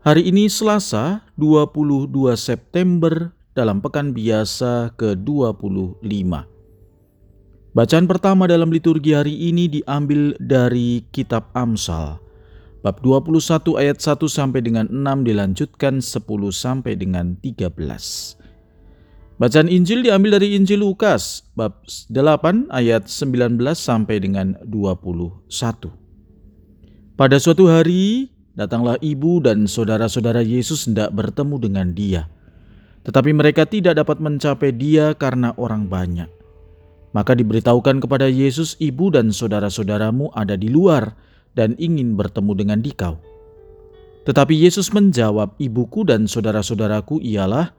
Hari ini Selasa 22 September dalam pekan biasa ke-25. Bacaan pertama dalam liturgi hari ini diambil dari kitab Amsal. Bab 21 ayat 1 sampai dengan 6 dilanjutkan 10 sampai dengan 13. Bacaan Injil diambil dari Injil Lukas bab 8 ayat 19 sampai dengan 21. Pada suatu hari Datanglah ibu dan saudara-saudara Yesus hendak bertemu dengan dia. Tetapi mereka tidak dapat mencapai dia karena orang banyak. Maka diberitahukan kepada Yesus, ibu dan saudara-saudaramu ada di luar dan ingin bertemu dengan dikau. Tetapi Yesus menjawab, ibuku dan saudara-saudaraku ialah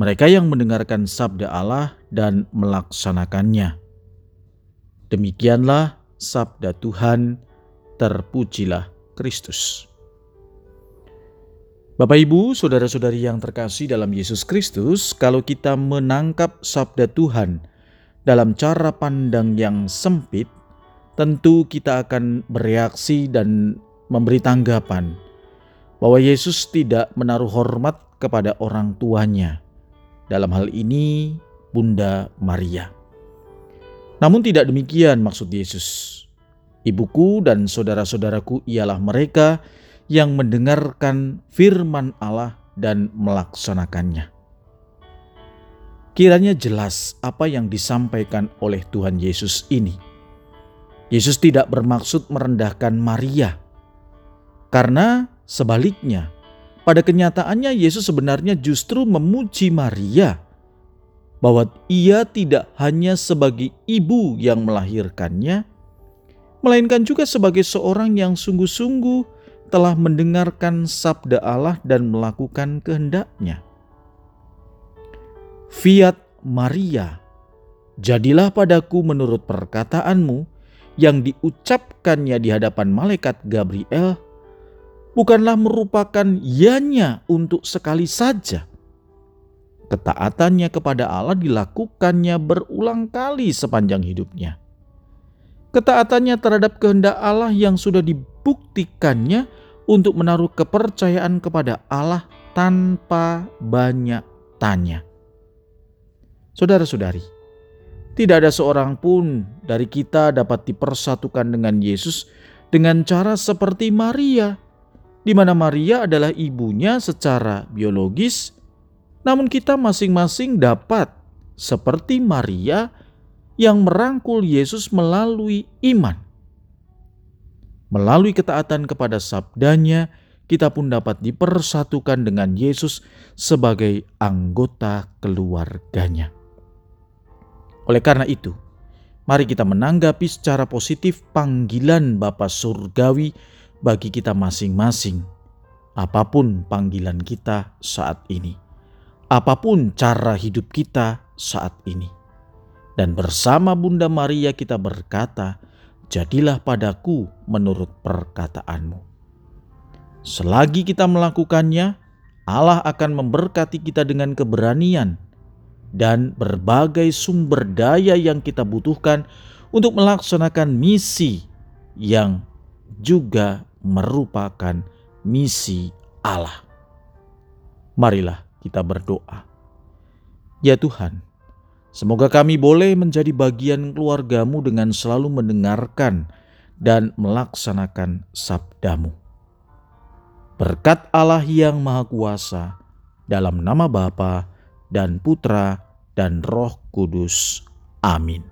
mereka yang mendengarkan sabda Allah dan melaksanakannya. Demikianlah sabda Tuhan, terpujilah Kristus. Bapak, Ibu, saudara-saudari yang terkasih dalam Yesus Kristus, kalau kita menangkap sabda Tuhan dalam cara pandang yang sempit, tentu kita akan bereaksi dan memberi tanggapan bahwa Yesus tidak menaruh hormat kepada orang tuanya. Dalam hal ini, Bunda Maria. Namun tidak demikian maksud Yesus. Ibuku dan saudara-saudaraku ialah mereka yang yang mendengarkan firman Allah dan melaksanakannya. Kiranya jelas apa yang disampaikan oleh Tuhan Yesus ini. Yesus tidak bermaksud merendahkan Maria, karena sebaliknya, pada kenyataannya Yesus sebenarnya justru memuji Maria bahwa ia tidak hanya sebagai ibu yang melahirkannya, melainkan juga sebagai seorang yang sungguh-sungguh telah mendengarkan sabda Allah dan melakukan kehendaknya. Fiat Maria, jadilah padaku menurut perkataanmu yang diucapkannya di hadapan malaikat Gabriel, bukanlah merupakan ianya untuk sekali saja. Ketaatannya kepada Allah dilakukannya berulang kali sepanjang hidupnya. Ketaatannya terhadap kehendak Allah yang sudah dibuktikannya untuk menaruh kepercayaan kepada Allah tanpa banyak tanya. Saudara-saudari, tidak ada seorang pun dari kita dapat dipersatukan dengan Yesus dengan cara seperti Maria, di mana Maria adalah ibunya secara biologis, namun kita masing-masing dapat seperti Maria yang merangkul Yesus melalui iman. Melalui ketaatan kepada sabdanya, kita pun dapat dipersatukan dengan Yesus sebagai anggota keluarganya. Oleh karena itu, mari kita menanggapi secara positif panggilan Bapa Surgawi bagi kita masing-masing. Apa pun panggilan kita saat ini, apa pun cara hidup kita saat ini. Dan bersama Bunda Maria kita berkata, jadilah padaku menurut perkataanmu. Selagi kita melakukannya, Allah akan memberkati kita dengan keberanian dan berbagai sumber daya yang kita butuhkan untuk melaksanakan misi yang juga merupakan misi Allah. Marilah kita berdoa. Ya Tuhan, Semoga kami boleh menjadi bagian keluargamu dengan selalu mendengarkan dan melaksanakan sabdamu. Berkat Allah yang Maha Kuasa, dalam nama Bapa dan Putra dan Roh Kudus. Amin.